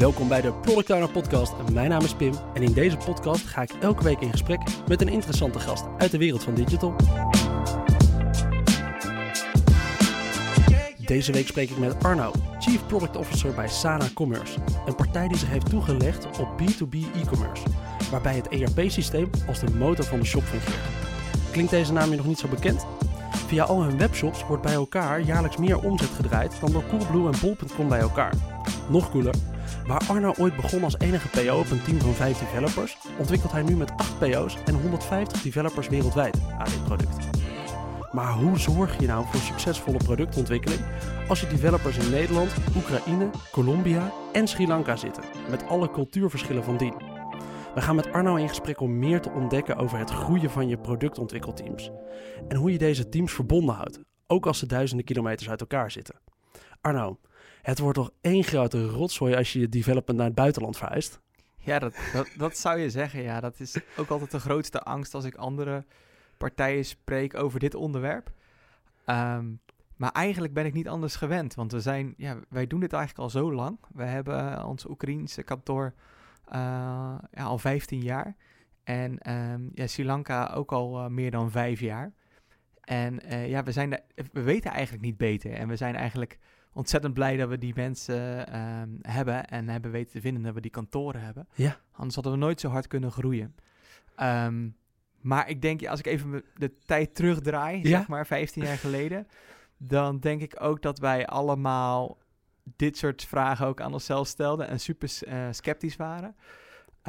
Welkom bij de Product Owner Podcast. Mijn naam is Pim en in deze podcast ga ik elke week in gesprek met een interessante gast uit de wereld van digital. Deze week spreek ik met Arno, Chief Product Officer bij Sana Commerce. Een partij die zich heeft toegelegd op B2B e-commerce, waarbij het ERP-systeem als de motor van de shop fungeert. Klinkt deze naam je nog niet zo bekend? Via al hun webshops wordt bij elkaar jaarlijks meer omzet gedraaid dan door Coolblue en Bol.com bij elkaar. Nog cooler, Waar Arno ooit begon als enige PO op een team van 5 developers, ontwikkelt hij nu met 8 PO's en 150 developers wereldwijd aan dit product. Maar hoe zorg je nou voor succesvolle productontwikkeling als je developers in Nederland, Oekraïne, Colombia en Sri Lanka zitten, met alle cultuurverschillen van dien? We gaan met Arno in gesprek om meer te ontdekken over het groeien van je productontwikkelteams en hoe je deze teams verbonden houdt, ook als ze duizenden kilometers uit elkaar zitten. Arno, het wordt toch één grote rotzooi als je je development naar het buitenland verhuist? Ja, dat, dat, zou je zeggen. Ja, dat is ook altijd de grootste angst als ik andere partijen spreek over dit onderwerp. Ehm, maar eigenlijk ben ik niet anders gewend, want we zijn, ja, wij doen dit eigenlijk al zo lang. We hebben ons Oekraïense kantoor uh, ja, al 15 jaar. En um, ja, Sri Lanka ook al uh, meer dan vijf jaar. En ja, we, zijn de, we weten eigenlijk niet beter. En we zijn eigenlijk ontzettend blij dat we die mensen um, hebben en hebben weten te vinden dat we die kantoren hebben. Ja. Anders hadden we nooit zo hard kunnen groeien. Um, maar ik denk, als ik even de tijd terugdraai, ja? zeg maar 15 jaar geleden, dan denk ik ook dat wij allemaal dit soort vragen ook aan onszelf stelden en super uh, sceptisch waren.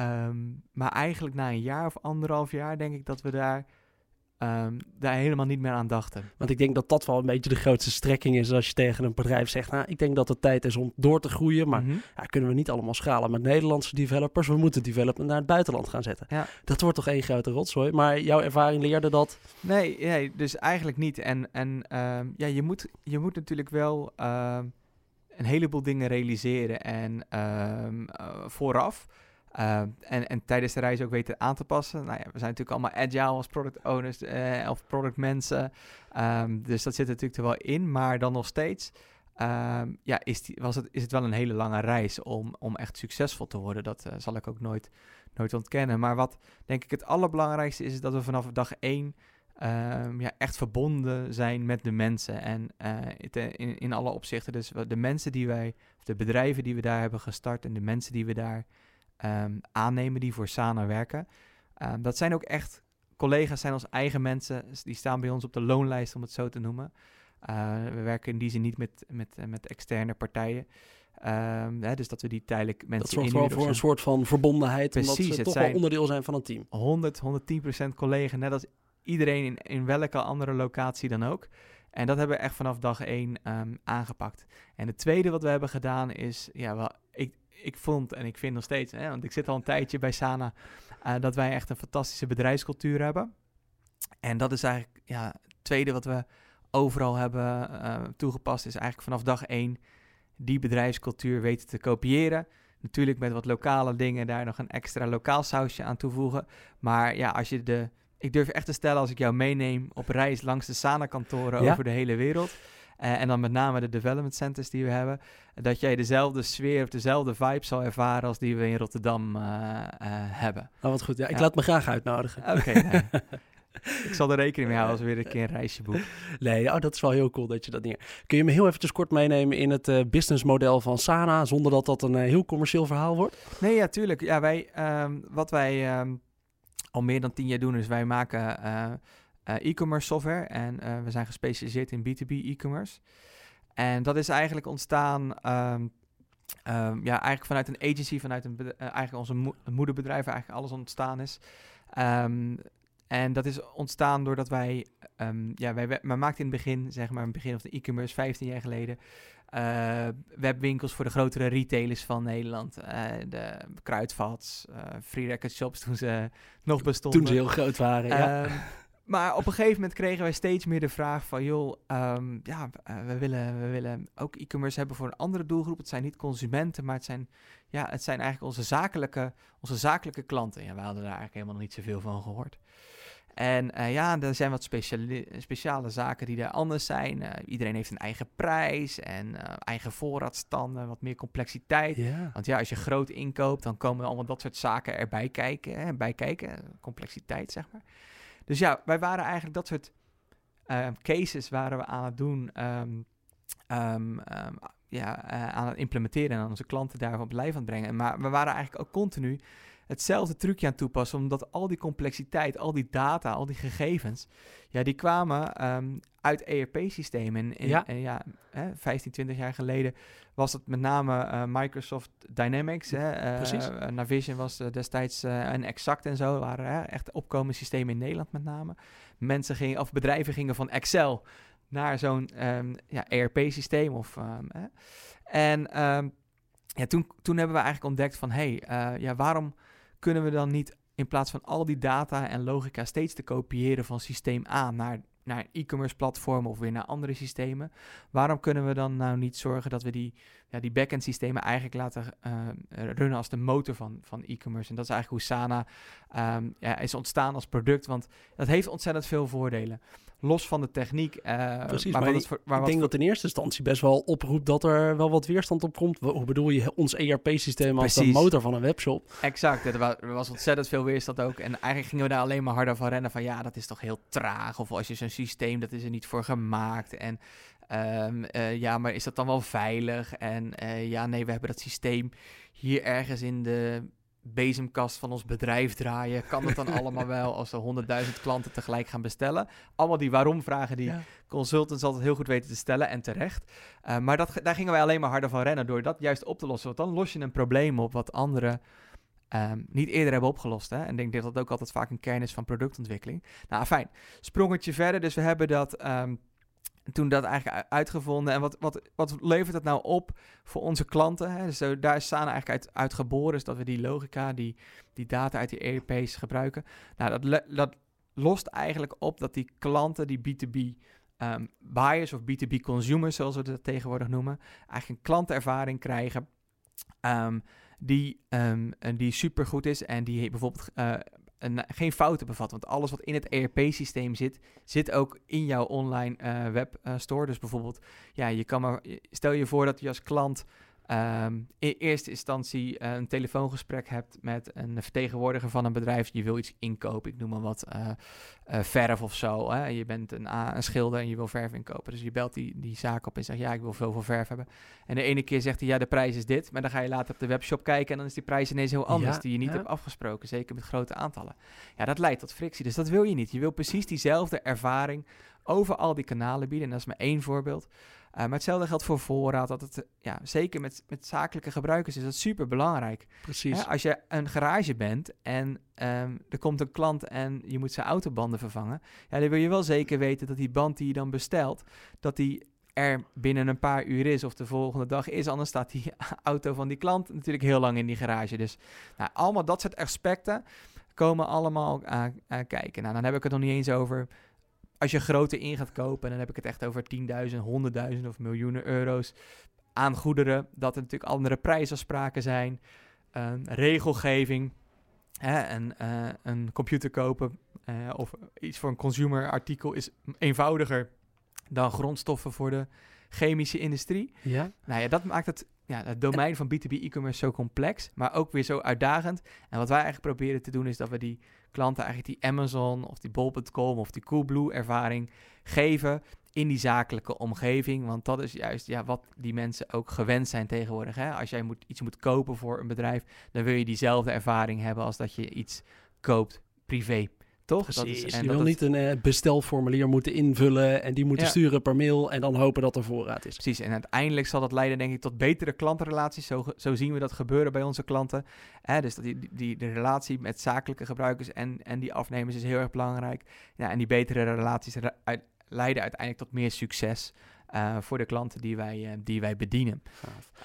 Um, maar eigenlijk na een jaar of anderhalf jaar denk ik dat we daar um, daar helemaal niet meer aan dachten. Want ik denk dat dat wel een beetje de grootste strekking is als je tegen een bedrijf zegt, nou, ik denk dat het tijd is om door te groeien, maar mm -hmm. ja, kunnen we niet allemaal schalen met Nederlandse developers, we moeten development naar het buitenland gaan zetten. Ja. Dat wordt toch één grote rotzooi, maar jouw ervaring leerde dat? Nee, nee dus eigenlijk niet. En, en um, ja, je moet, je moet natuurlijk wel uh, een heleboel dingen realiseren en uh, vooraf. Uh, en, en tijdens de reis ook weten aan te passen. Nou ja, we zijn natuurlijk allemaal agile als product owners uh, of product mensen. Um, dus dat zit er natuurlijk er wel in. Maar dan nog steeds um, ja, is, die, was het, is het wel een hele lange reis om, om echt succesvol te worden. Dat uh, zal ik ook nooit, nooit ontkennen. Maar wat denk ik het allerbelangrijkste is, is dat we vanaf dag één ja, echt verbonden zijn met de mensen. En in, in alle opzichten. Dus de mensen die wij, de bedrijven die we daar hebben gestart en de mensen die we daar um, aannemen die voor Sana werken. Um, dat zijn ook echt collega's, zijn ons eigen mensen. Die staan bij ons op de loonlijst, om het zo te noemen. Uh, we werken in die zin niet met, met, met externe partijen. Um, hè, dus dat we die tijdelijk mensen Dat zorgt wel voor een soort van verbondenheid. Precies, omdat ze toch wel onderdeel zijn van een team. 100, 110 procent collega. Net als iedereen in, in welke andere locatie dan ook. En dat hebben we echt vanaf dag één um, aangepakt. En het tweede wat we hebben gedaan is, ja, wel, ik, vond en ik vind nog steeds, hè, want ik zit al een tijdje bij Sana, uh, dat wij echt een fantastische bedrijfscultuur hebben. En dat is eigenlijk ja, het tweede wat we overal hebben uh, toegepast, is eigenlijk vanaf dag één die bedrijfscultuur weten te kopiëren. Natuurlijk met wat lokale dingen, daar nog een extra lokaal sausje aan toevoegen. Maar ja, als je de. Ik durf echt te stellen, als ik jou meeneem op reis langs de Sana-kantoren ja? over de hele wereld uh, en dan met name de development centers die we hebben, dat jij dezelfde sfeer of dezelfde vibe zal ervaren als die we in Rotterdam uh, uh, hebben. Oh, wat goed. Ja, ik ja. laat me graag uitnodigen. Oké. Okay, nee. ik zal er rekening mee houden als we weer een keer een reisje boeken. Nee, oh, dat is wel heel cool dat je dat neer. Kun je me heel eventjes kort meenemen in het uh, businessmodel van Sana, zonder dat dat een uh, heel commercieel verhaal wordt? Nee, ja, tuurlijk. Ja, wij, um, wat wij um, al meer dan tien jaar doen, is wij maken uh, e-commerce software. En uh, we zijn gespecialiseerd in B2B e-commerce. En dat is eigenlijk ontstaan, um, um, ja, eigenlijk vanuit een agency, vanuit een, uh, eigenlijk onze mo moederbedrijf, eigenlijk alles ontstaan is. Um, en dat is ontstaan doordat wij, ja, wij, wij maakten in het begin, zeg maar, in het begin van de e-commerce, 15 jaar geleden, uh, webwinkels voor de grotere retailers van Nederland. Uh, de Kruidvats, Free Record Shops toen ze nog bestonden. Toen ze heel groot waren, ja. Maar op een gegeven moment kregen wij steeds meer de vraag van, joh, um, ja, uh, we, willen, we willen ook e-commerce hebben voor een andere doelgroep. Het zijn niet consumenten, maar het zijn, ja, het zijn eigenlijk onze zakelijke, onze zakelijke klanten. Ja, we hadden daar eigenlijk helemaal nog niet zoveel van gehoord. En eh, ja, er zijn wat speciale, speciale zaken die er anders zijn. Eh, iedereen heeft een eigen prijs en eh, eigen voorraadstanden, wat meer complexiteit. Want ja, als je groot inkoopt, dan komen allemaal dat soort zaken erbij kijken. Hè, bij kijken, complexiteit zeg maar. Dus ja, wij waren eigenlijk dat soort ehm, cases waren we aan het doen, ehm, ehm, ja, eh, aan het implementeren en aan onze klanten daarvan op lijf aan het brengen. Maar we waren eigenlijk ook continu hetzelfde trucje aan toepassen, omdat al die complexiteit, al die data, al die gegevens, ja, die kwamen ehm, uit ERP-systemen. En, Ja. en ja, hè, 15, 20 jaar geleden was het met name eh, Microsoft Dynamics. Hè, eh, Precies. eh, Navision was destijds eh, en Exact en zo waren hè, echt opkomende systemen in Nederland met name. Mensen gingen, of bedrijven gingen van Excel naar zo'n ehm, ja, ERP-systeem of ehm, hè. En ja, toen, toen hebben we eigenlijk ontdekt van, hé, hey, ja, waarom kunnen we dan niet in plaats van al die data en logica steeds te kopiëren van systeem A naar, naar e-commerce platform of weer naar andere systemen, waarom kunnen we dan nou niet zorgen dat we die, ja, die backend systemen eigenlijk laten eh, runnen als de motor van, van e-commerce? En dat is eigenlijk hoe Sana ehm, ja, is ontstaan als product, want dat heeft ontzettend veel voordelen. Los van de techniek. eh, Precies, maar het waar ik denk dat in eerste instantie best wel oproept dat er wel wat weerstand op komt. Hoe bedoel je ons ERP-systeem als de motor van een webshop? Exact, er was, er was ontzettend veel weerstand ook. En eigenlijk gingen we daar alleen maar harder van rennen van ja, dat is toch heel traag. Of als je zo'n systeem, dat is er niet voor gemaakt. En ehm, eh, ja, maar is dat dan wel veilig? En eh, ja, nee, we hebben dat systeem hier ergens in de bezemkast van ons bedrijf draaien. Kan het dan allemaal wel als er honderdduizend klanten tegelijk gaan bestellen? Allemaal die waarom-vragen die Ja. consultants altijd heel goed weten te stellen en terecht. Eh, maar dat, daar gingen wij alleen maar harder van rennen door dat juist op te lossen. Want dan los je een probleem op wat anderen ehm, niet eerder hebben opgelost. Hè? En ik denk dat dat ook altijd vaak een kern is van productontwikkeling. Nou, fijn. Sprongetje verder. Dus we hebben dat ehm, toen dat eigenlijk uitgevonden. En wat, wat, wat levert het nou op voor onze klanten? Hè? Dus zo, daar is Sana eigenlijk uit, uit geboren. Dus dat we die logica, die, die data uit die ERP's gebruiken. Nou, dat, dat lost eigenlijk op dat die klanten, die B2B ehm, buyers of B2B consumers, zoals we dat tegenwoordig noemen, eigenlijk een klantervaring krijgen ehm, die, en die supergoed is en die bijvoorbeeld eh, een, geen fouten bevat. Want alles wat in het ERP-systeem zit, zit ook in jouw online eh, webstore. dus bijvoorbeeld, ja, je kan maar, stel je voor dat je als klant ehm, in eerste instantie eh, een telefoongesprek hebt met een vertegenwoordiger van een bedrijf. Je wil iets inkopen, ik noem maar wat, eh, eh, verf of zo. Hè? Je bent een, een schilder en je wil verf inkopen. Dus je belt die, die zaak op en zegt, ja, ik wil veel voor verf hebben. En de ene keer zegt hij, ja, de prijs is dit. Maar dan ga je later op de webshop kijken en dan is die prijs ineens heel anders, Ja, die je niet ja. hebt afgesproken. Zeker met grote aantallen. Ja, dat leidt tot frictie. Dus dat wil je niet. Je wil precies diezelfde ervaring over al die kanalen bieden. En dat is maar één voorbeeld. Uh, maar hetzelfde geldt voor voorraad. Dat het, uh, ja, zeker met, met zakelijke gebruikers is dat super belangrijk. Precies. als je een garage bent en um, er komt een klant en je moet zijn autobanden vervangen. Ja, dan wil je wel zeker weten dat die band die je dan bestelt, dat die er binnen een paar uur is of de volgende dag is. Anders staat die auto van die klant natuurlijk heel lang in die garage. Dus nou, allemaal dat soort aspecten komen allemaal aan, aan kijken. Nou, dan heb ik het nog niet eens over als je groter in gaat kopen, dan heb ik het echt over 10.000, 100.000 of miljoenen euro's aan goederen. Dat er natuurlijk andere prijsafspraken zijn, uh, regelgeving, hè, een, uh, een computer kopen uh, of iets voor een consumer artikel is eenvoudiger dan grondstoffen voor de chemische industrie. Ja. Nou ja, dat maakt het, ja, het domein van B2B e-commerce zo complex, maar ook weer zo uitdagend. En wat wij eigenlijk proberen te doen is dat we die klanten eigenlijk die Amazon of die Bol.com of die Coolblue ervaring geven in die zakelijke omgeving. Want dat is juist ja, wat die mensen ook gewend zijn tegenwoordig. Hè? Als jij moet, iets moet kopen voor een bedrijf, dan wil je diezelfde ervaring hebben als dat je iets koopt privé. Toch? Precies. Dat is, je wil niet een uh, bestelformulier moeten invullen en die moeten ja. sturen per mail en dan hopen dat er voorraad is. Precies, en uiteindelijk zal dat leiden denk ik tot betere klantenrelaties. Zo, zo zien we dat gebeuren bij onze klanten. Eh, dus dat die, die, de relatie met zakelijke gebruikers en, en die afnemers is heel erg belangrijk. Ja, en die betere relaties leiden uiteindelijk tot meer succes. Uh, voor de klanten die wij, uh, die wij bedienen.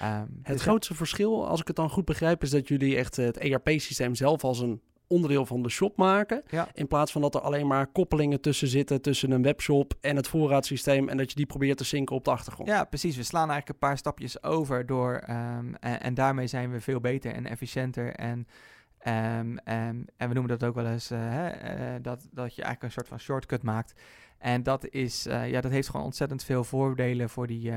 Um, het dus grootste ja. verschil, als ik het dan goed begrijp, is dat jullie echt het ERP-systeem zelf als een onderdeel van de shop maken. Ja. In plaats van dat er alleen maar koppelingen tussen zitten tussen een webshop en het voorraadsysteem en dat je die probeert te zinken op de achtergrond. Ja, precies. We slaan eigenlijk een paar stapjes over door um, en, en, daarmee zijn we veel beter en efficiënter en Ehm, ehm, en we noemen dat ook wel eens eh, hè, eh, dat, dat je eigenlijk een soort van shortcut maakt. En dat, is, eh, ja, dat heeft gewoon ontzettend veel voordelen voor die,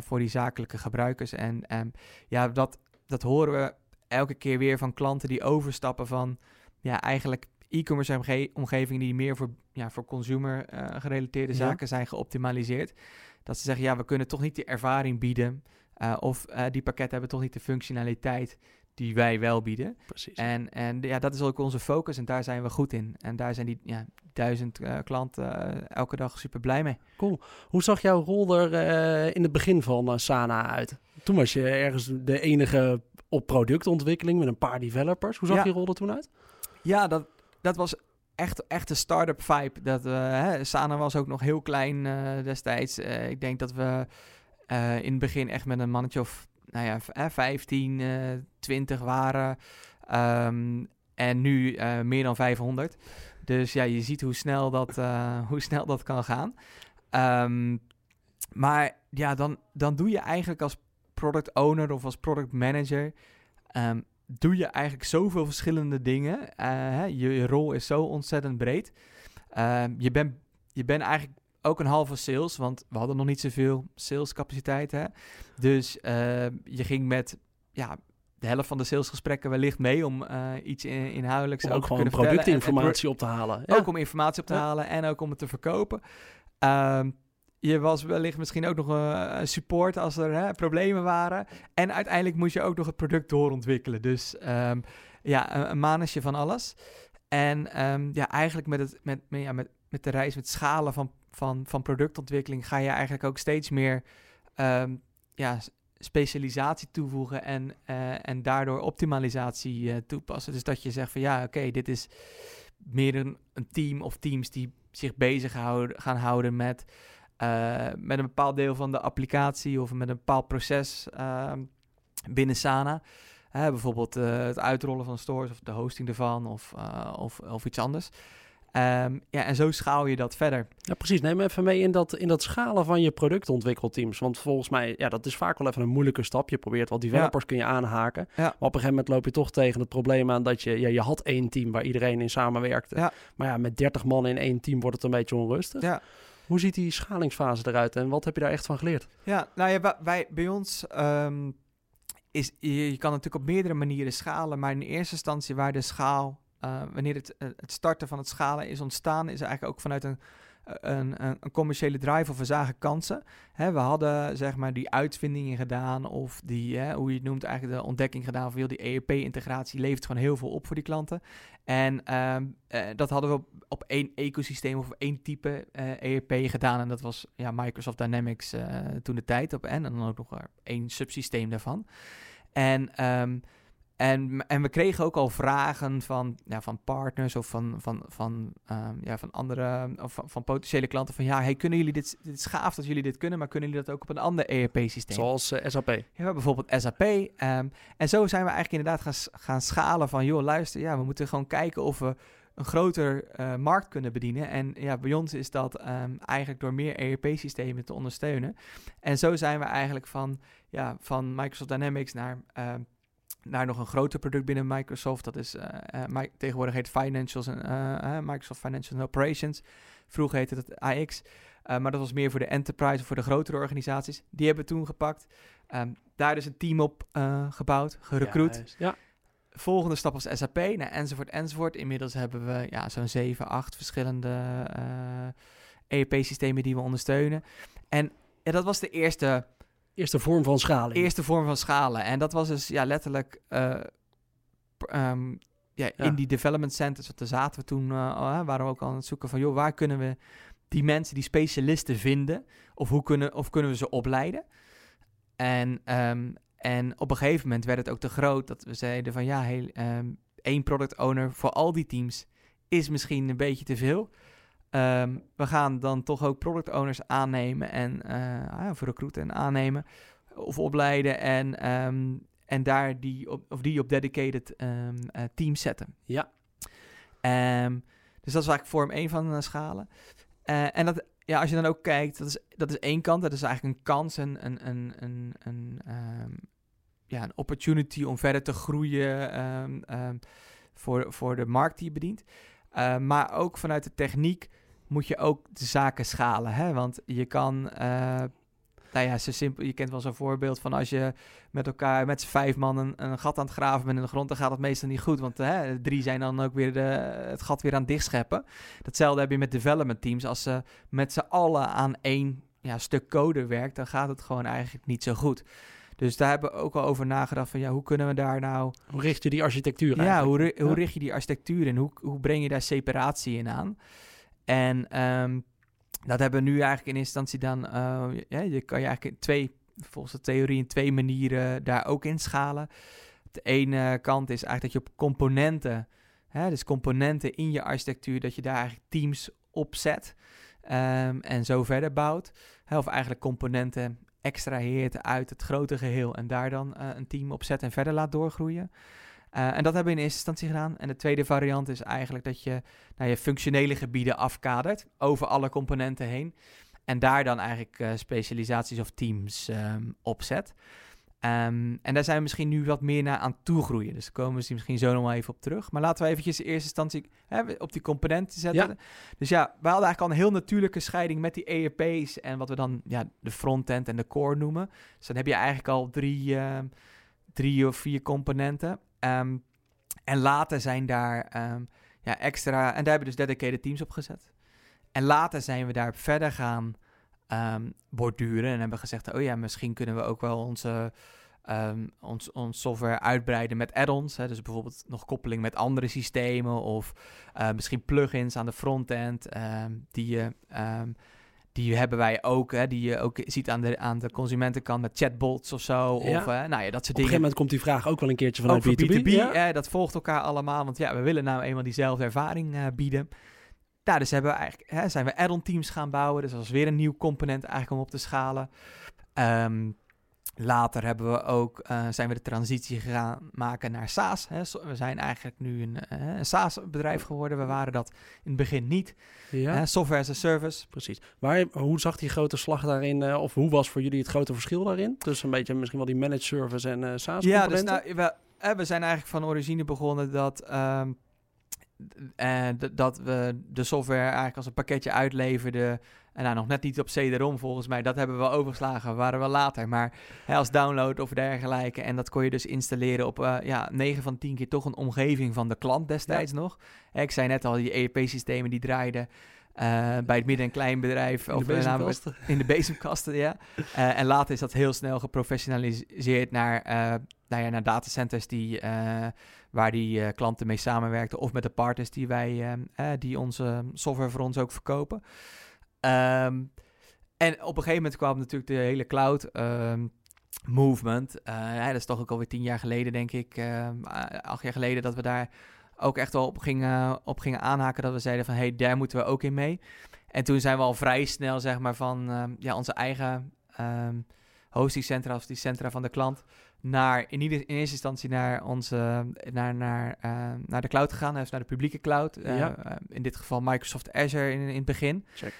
voor die zakelijke gebruikers. En ehm, ja, dat, dat horen we elke keer weer van klanten die overstappen van ja, eigenlijk e-commerce omge- omgevingen die meer voor, ja, voor consumer eh, gerelateerde Ja. zaken zijn geoptimaliseerd. Dat ze zeggen, ja, we kunnen toch niet die ervaring bieden. eh, of eh, die pakketten hebben toch niet de functionaliteit die wij wel bieden. Precies. En, en ja, dat is ook onze focus en daar zijn we goed in. En daar zijn die ja, duizend klanten elke dag super blij mee. Hoe zag jouw rol er in het begin van Sana uit? Toen was je ergens de enige op productontwikkeling met een paar developers. Hoe zag Ja. je rol er toen uit? Ja, dat, dat was echt, echt een start-up vibe. Dat, eh, hè, Sana was ook nog heel klein eh, destijds. Eh, ik denk dat we in het begin echt met een mannetje of nou ja, v- eh, 15, eh 20 waren. Ehm, en nu meer dan 500. Dus ja, je ziet hoe snel dat, hoe snel dat kan gaan. Ehm, maar ja, dan, dan doe je eigenlijk als product owner of als product manager... ehm, doe je eigenlijk zoveel verschillende dingen. Eh, hè, je, je rol is zo ontzettend breed. Ehm, je bent je bent eigenlijk ook een halve sales, want we hadden nog niet zoveel salescapaciteit. Hè? Dus eh, je ging met ja, de helft van de salesgesprekken wellicht mee om eh, iets in, inhoudelijks Om ook ook te kunnen en- en productinformatie op te halen. Ja. ook om informatie op te Ja. halen en ook om het te verkopen. Ehm, je was wellicht misschien ook nog een support als er hè, problemen waren. En uiteindelijk moest je ook nog het product doorontwikkelen. Dus ehm, ja, een, een van alles. En ehm, ja, eigenlijk met, het, met, met, ja, met, met de reis, met schalen van, van, van productontwikkeling... ga je eigenlijk ook steeds meer ehm, ja, specialisatie toevoegen... en, eh, en daardoor optimalisatie eh, toepassen. Dus dat je zegt van ja, oké, dit is meer een, een team of teams die zich bezig houden, gaan houden met, eh, met een bepaald deel van de applicatie of met een bepaald proces ehm, binnen Sana. Bijvoorbeeld eh, het uitrollen van stores of de hosting ervan of, eh, of, of iets anders. Ehm, ja, en zo schaal je dat verder. Ja, precies. Neem even mee in dat, in dat schalen van je productontwikkelteams. Want volgens mij, ja, dat is vaak wel even een moeilijke stap. Je probeert wel developers kun je aanhaken. Ja. Maar op een gegeven moment loop je toch tegen het probleem aan dat je, ja, je had één team waar iedereen in samenwerkte. Ja. Maar ja, met 30 man in één team wordt het een beetje onrustig. Ja. Hoe ziet die schalingsfase eruit en wat heb je daar echt van geleerd? Ja, nou ja, wij, bij ons ehm, is, je, je kan natuurlijk op meerdere manieren schalen, maar in eerste instantie waar de schaal, eh, wanneer het, eh, het starten van het schalen is ontstaan, is eigenlijk ook vanuit een, een, een, een commerciële drive of we zagen kansen. Hè, we hadden zeg maar die uitvindingen gedaan of die, hoe je het noemt, eigenlijk de ontdekking gedaan van die ERP-integratie levert gewoon heel veel op voor die klanten. En ehm, eh, dat hadden we op, één ecosysteem of één type eh, ERP gedaan. En dat was ja, Microsoft Dynamics eh, toen de tijd op. En dan ook nog één subsysteem daarvan. En, ehm, en, en we kregen ook al vragen van, ja, van partners of van, van, van, ehm, ja, van andere of van, van potentiële klanten van ja, hey, kunnen jullie dit, dit is gaaf dat jullie dit kunnen, maar kunnen jullie dat ook op een ander ERP-systeem? Zoals eh, SAP. Ja, bijvoorbeeld SAP. ehm, en zo zijn we eigenlijk inderdaad gaan, gaan schalen van... joh, luister, ja, we moeten gewoon kijken of we een groter eh, markt kunnen bedienen. En ja, bij ons is dat ehm, eigenlijk door meer ERP-systemen te ondersteunen. En zo zijn we eigenlijk van, ja, van Microsoft Dynamics naar... naar nog een groter product binnen Microsoft. Dat is eh, eh, tegenwoordig heet Financials en eh, Microsoft Financial Operations. Vroeger heette het AX. Maar dat was meer voor de enterprise of voor de grotere organisaties. Die hebben toen gepakt. Ehm, daar is een team op gebouwd, gerecruit. Ja, Volgende stap was SAP, nou, enzovoort, enzovoort. Inmiddels hebben we ja, zo'n 7, 8 verschillende ERP-systemen die we ondersteunen. En ja, dat was de eerste, eerste vorm van schaling. eerste vorm van schalen. En dat was dus ja, letterlijk eh, ehm, ja, Ja. in die development centers. Want daar zaten we toen, al, hè, waren we ook al aan het zoeken van... joh, waar kunnen we die mensen, die specialisten vinden? Of, hoe kunnen, of kunnen we ze opleiden? En, ehm, en op een gegeven moment werd het ook te groot dat we zeiden van... ja, heel, ehm, één product owner voor al die teams is misschien een beetje te veel... Ehm, we gaan dan toch ook product owners aannemen en voor recruiten en aannemen of opleiden en, ehm, en daar die op, of die op dedicated ehm eh, teams zetten. Ja. Dus dat is eigenlijk vorm 1 van de schalen. Eh, en dat, ja, als je dan ook kijkt, dat is, dat is één kant, dat is eigenlijk een kans, een, een, een, een, een, ja, een opportunity om verder te groeien voor, voor de markt die je bedient. Uh, maar ook vanuit de techniek moet je ook de zaken schalen. Hè? Want je kan, uh, nou ja, zo simpel, je kent wel zo'n voorbeeld van als je met elkaar, met z'n vijf man een, een, gat aan het graven bent in de grond, dan gaat het meestal niet goed. Want hè, drie zijn dan ook weer de, het gat weer aan het dichtscheppen. Datzelfde heb je met development teams. Als ze met z'n allen aan één ja, stuk code werkt, dan gaat het gewoon eigenlijk niet zo goed. Dus daar hebben we ook al over nagedacht van ja, hoe kunnen we daar nou... Hoe richt je die architectuur Ja, hoe, hoe richt je die architectuur in? Hoe, hoe breng je daar separatie in aan? En um, dat hebben we nu eigenlijk in instantie dan... Uh, ja, je kan je eigenlijk in twee, volgens de theorie, in twee manieren daar ook in schalen. De ene kant is eigenlijk dat je op componenten... Hè, dus componenten in je architectuur, dat je daar eigenlijk teams op zet... Um, en zo verder bouwt. Hè, of eigenlijk componenten extraheert uit het grote geheel en daar dan uh, een team op zet en verder laat doorgroeien. Uh, en dat hebben we in eerste instantie gedaan. En de tweede variant is eigenlijk dat je nou, je functionele gebieden afkadert over alle componenten heen. En daar dan eigenlijk uh, specialisaties of teams um, op zet. Um, en daar zijn we misschien nu wat meer naar aan toegroeien. Dus daar komen we misschien zo nog wel even op terug. Maar laten we eventjes in eerste instantie hè, op die componenten zetten. Ja. Dus ja, we hadden eigenlijk al een heel natuurlijke scheiding met die ERP's en wat we dan ja, de frontend en de core noemen. Dus dan heb je eigenlijk al drie, uh, drie of vier componenten. Um, en later zijn daar um, ja, extra, en daar hebben we dus dedicated teams op gezet. En later zijn we daar verder gaan um, borduren. En hebben gezegd, oh ja, misschien kunnen we ook wel onze, um, ons, ons software uitbreiden met add-ons. Dus bijvoorbeeld nog koppeling met andere systemen of uh, misschien plugins aan de frontend um, die je... die hebben wij ook, hè, die je ook ziet aan de, aan de consumentenkant met chatbots of zo. Of, uh, nou ja, dat soort dingen. Op een gegeven moment komt die vraag ook wel een keertje vanuit ook B2B. B2B, ja? eh, dat volgt elkaar allemaal, want ja, we willen nou eenmaal diezelfde ervaring uh, bieden. Nou, dus hebben we eigenlijk, hè, zijn we add-on teams gaan bouwen. Dus dat was weer een nieuw component eigenlijk om op te schalen. Um, later hebben we ook, uh, zijn we de transitie gaan maken naar SaaS. Hè. We zijn eigenlijk nu een, uh, een SaaS-bedrijf geworden. We waren dat in het begin niet. Ja. Uh, software as a service. Precies. Waar, hoe zag die grote slag daarin, eh, of hoe was voor jullie het grote verschil daarin? Tussen een beetje misschien wel die managed service en SaaS Ja, dus nou, we, we zijn eigenlijk van origine begonnen dat... Um, uh, dat we de software eigenlijk als een pakketje uitleverden. En nou, nog net niet op CD-ROM volgens mij. Dat hebben we wel overgeslagen. waren we later. Maar hè, als download of dergelijke. En dat kon je dus installeren op uh, ja, 9 van 10 keer toch een omgeving van de klant destijds ja. nog. Ik zei net al, die ERP-systemen die draaiden. Uh, bij het midden- en kleinbedrijf. In of de bezemkasten. in de bezemkasten, ja. En later is dat heel snel geprofessionaliseerd naar, nou ja, naar datacenters die waar die uh, klanten mee samenwerkten of met de partners die wij uh, die onze software voor ons ook verkopen. Um, en op een gegeven moment kwam natuurlijk de hele cloud um, movement. Uh, ja, dat is toch ook alweer tien jaar geleden, denk ik, acht jaar geleden, dat we daar ook echt wel op gingen, op gingen aanhaken. Dat we zeiden van, hey, daar moeten we ook in mee. En toen zijn we al vrij snel, zeg maar, van ja, onze eigen um, hostingcentra, of die centra van de klant, naar in, ieder, in eerste instantie naar onze naar, naar, uh, naar de cloud gegaan, dus naar de publieke cloud. Uh, ja. uh, in dit geval Microsoft Azure in, in het begin. Check.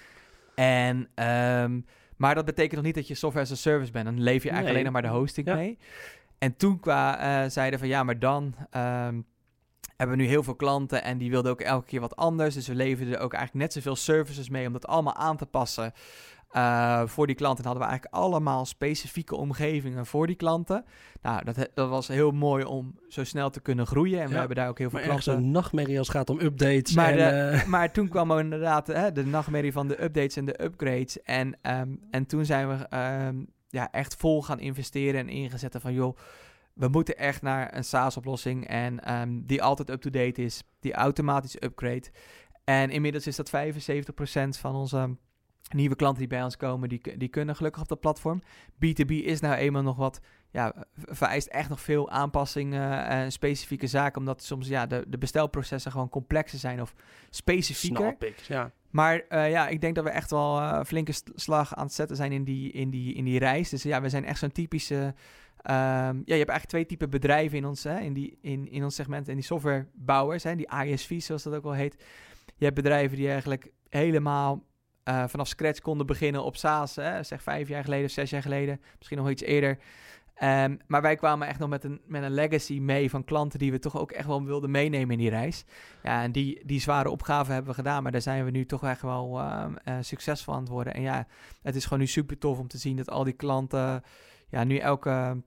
En um, maar dat betekent nog niet dat je software as a service bent. Dan leef je eigenlijk nee. alleen nog maar de hosting ja. mee. En toen qua zeiden van ja, maar dan um, hebben we nu heel veel klanten en die wilden ook elke keer wat anders. Dus we leverden ook eigenlijk net zoveel services mee om dat allemaal aan te passen. Uh, voor die klanten hadden we eigenlijk allemaal specifieke omgevingen voor die klanten. Nou, dat, dat was heel mooi om zo snel te kunnen groeien. En ja, we hebben daar ook heel veel klanten. een nachtmerrie als het gaat om updates. Maar, en, de, uh... maar toen kwam er inderdaad hè, de nachtmerrie van de updates en de upgrades. En, um, en toen zijn we um, ja, echt vol gaan investeren en ingezetten van joh. We moeten echt naar een SaaS-oplossing en um, die altijd up-to-date is, die automatisch upgrade. En inmiddels is dat 75% van onze nieuwe klanten die bij ons komen, die, die kunnen gelukkig op dat platform. B2B is nou eenmaal nog wat, ja, vereist echt nog veel aanpassingen en specifieke zaken, omdat soms ja, de, de bestelprocessen gewoon complexer zijn of specifieker. Snap ik, ja. Maar uh, ja, ik denk dat we echt wel uh, flinke slag aan het zetten zijn in die, in die, in die reis. Dus ja, we zijn echt zo'n typische... Um, ja, je hebt eigenlijk twee typen bedrijven in ons, hè, in, die, in, in ons segment. En die softwarebouwers, hè, die ISV's zoals dat ook wel heet. Je hebt bedrijven die eigenlijk helemaal uh, vanaf scratch konden beginnen op SaaS, hè, zeg vijf jaar geleden, zes jaar geleden, misschien nog iets eerder. Ehm, maar wij kwamen echt nog met een, met een legacy mee van klanten die we toch ook echt wel wilden meenemen in die reis. Ja, en die, die zware opgave hebben we gedaan, maar daar zijn we nu toch echt wel ehm, eh, succesvol aan het worden. En ja, het is gewoon nu super tof om te zien dat al die klanten ja, nu elke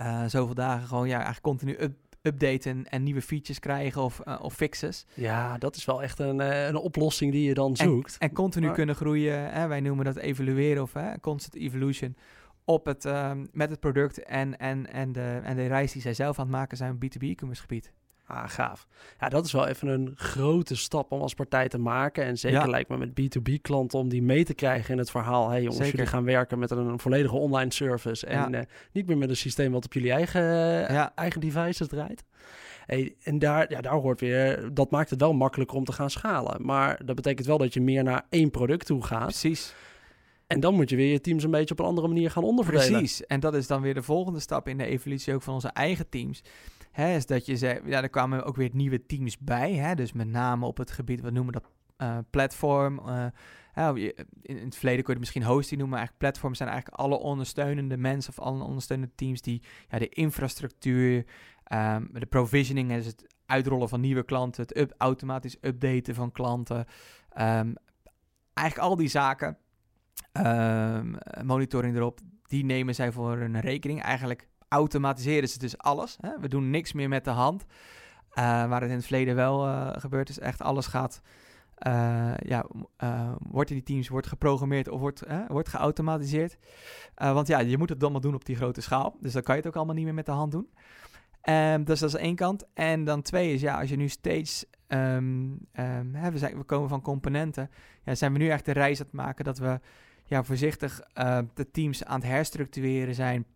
uh, zoveel dagen gewoon ja, eigenlijk continu up, updaten en nieuwe features krijgen of, uh, of fixes. Ja, dat is wel echt een, uh, een oplossing die je dan zoekt. En, en continu maar... kunnen groeien. Hè? Wij noemen dat evalueren of hè, constant evolution op het, um, met het product en, en, en, de, en de reis die zij zelf aan het maken zijn op B2B e-commerce gebied. Ah, gaaf. Ja, dat is wel even een grote stap om als partij te maken. En zeker ja. lijkt me met B2B-klanten om die mee te krijgen in het verhaal. Hey jongens, zeker. jullie gaan werken met een, een volledige online service. En ja. uh, niet meer met een systeem wat op jullie eigen, ja. eigen devices draait. Hey, en daar, ja, daar hoort weer, dat maakt het wel makkelijker om te gaan schalen. Maar dat betekent wel dat je meer naar één product toe gaat. Precies. En dan moet je weer je teams een beetje op een andere manier gaan onderverdelen. Precies. En dat is dan weer de volgende stap in de evolutie ook van onze eigen teams. Is dat je zei, ja, er kwamen ook weer nieuwe teams bij. Hè, dus met name op het gebied, wat noemen dat, uh, platform. Uh, in, in het verleden kun je het misschien hosting noemen, maar eigenlijk platforms zijn eigenlijk alle ondersteunende mensen of alle ondersteunende teams die ja, de infrastructuur, um, de provisioning, dus het uitrollen van nieuwe klanten, het up, automatisch updaten van klanten, um, eigenlijk al die zaken, um, monitoring erop, die nemen zij voor een rekening. Eigenlijk automatiseren ze dus alles. Hè? We doen niks meer met de hand. Uh, waar het in het verleden wel uh, gebeurd is, echt alles gaat. Uh, ja, wordt in die teams wordt geprogrammeerd of wordt, wordt geautomatiseerd. want ja, je moet het allemaal doen op die grote schaal. Dus dan kan je het ook allemaal niet meer met de hand doen. Um, dus dat is één kant. En dan twee is, ja, als je nu steeds... Um, um, hè, we, we komen van componenten. Ja, zijn we nu echt de reis aan het maken dat we ja, voorzichtig de teams aan het herstructureren zijn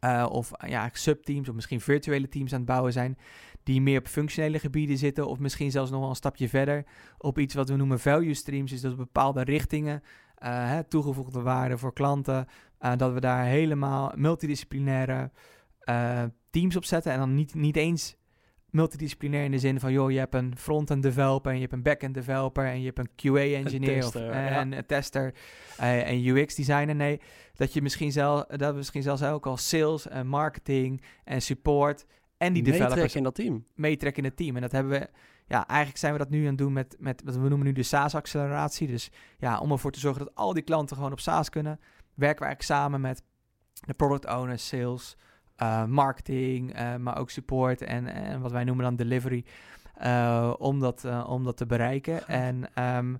uh, of ja, subteams of misschien virtuele teams aan het bouwen zijn. Die meer op functionele gebieden zitten. Of misschien zelfs nog wel een stapje verder op iets wat we noemen value streams. Dus dat bepaalde richtingen, uh, hè, toegevoegde waarde voor klanten. Dat we daar helemaal multidisciplinaire teams op zetten. En dan niet, niet eens multidisciplinair in de zin van, joh, je hebt een front-end developer en je hebt een back-end developer en je hebt een QA-engineer of en ja. een tester uh, en UX-designer. Nee, dat je misschien zelf, dat we misschien zelfs ook al sales en marketing en support en die developers in dat team. Meetrekken in het team. En dat hebben we, ja, eigenlijk zijn we dat nu aan het doen met, met wat we noemen nu de SaaS-acceleratie. Dus ja, om ervoor te zorgen dat al die klanten gewoon op SaaS kunnen, werken we eigenlijk samen met de product owners, sales, uh, marketing, uh, maar ook support en, en wat wij noemen dan delivery, uh, om, dat, om dat te bereiken. En, um,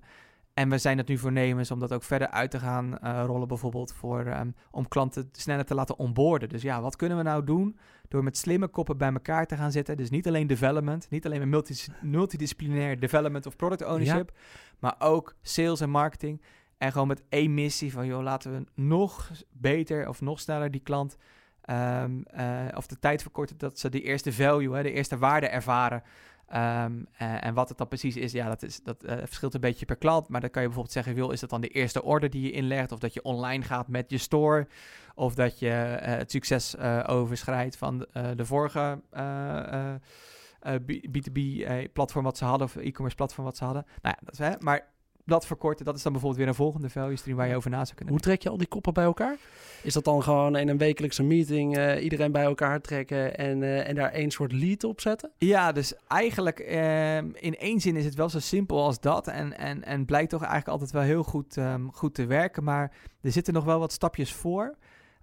en we zijn het nu voornemens om dat ook verder uit te gaan rollen, bijvoorbeeld voor, um, om klanten sneller te laten onboorden. Dus ja, wat kunnen we nou doen door met slimme koppen bij elkaar te gaan zitten? Dus niet alleen development, niet alleen multidis multidisciplinair development of product ownership, ja. maar ook sales en marketing. En gewoon met één missie van, joh, laten we nog beter of nog sneller die klant Um, uh, of de tijd verkorten dat ze de eerste value, hè, de eerste waarde ervaren. Um, uh, en wat het dan precies is, ja, dat, is, dat uh, verschilt een beetje per klant. Maar dan kan je bijvoorbeeld zeggen, wil, is dat dan de eerste order die je inlegt? Of dat je online gaat met je store? Of dat je het succes overschrijdt van de, de vorige B2B-platform wat ze hadden, of e-commerce platform wat ze hadden. Nou ja, dat is, hè, maar dat verkorten, dat is dan bijvoorbeeld weer een volgende value stream waar je over na zou kunnen Hoe trek je al die koppen bij elkaar? Is dat dan gewoon in een wekelijkse meeting uh, iedereen bij elkaar trekken en, uh, en daar één soort lead op zetten? Ja, dus eigenlijk uh, in één zin is het wel zo simpel als dat en, en, en blijkt toch eigenlijk altijd wel heel goed, um, goed te werken, maar er zitten nog wel wat stapjes voor.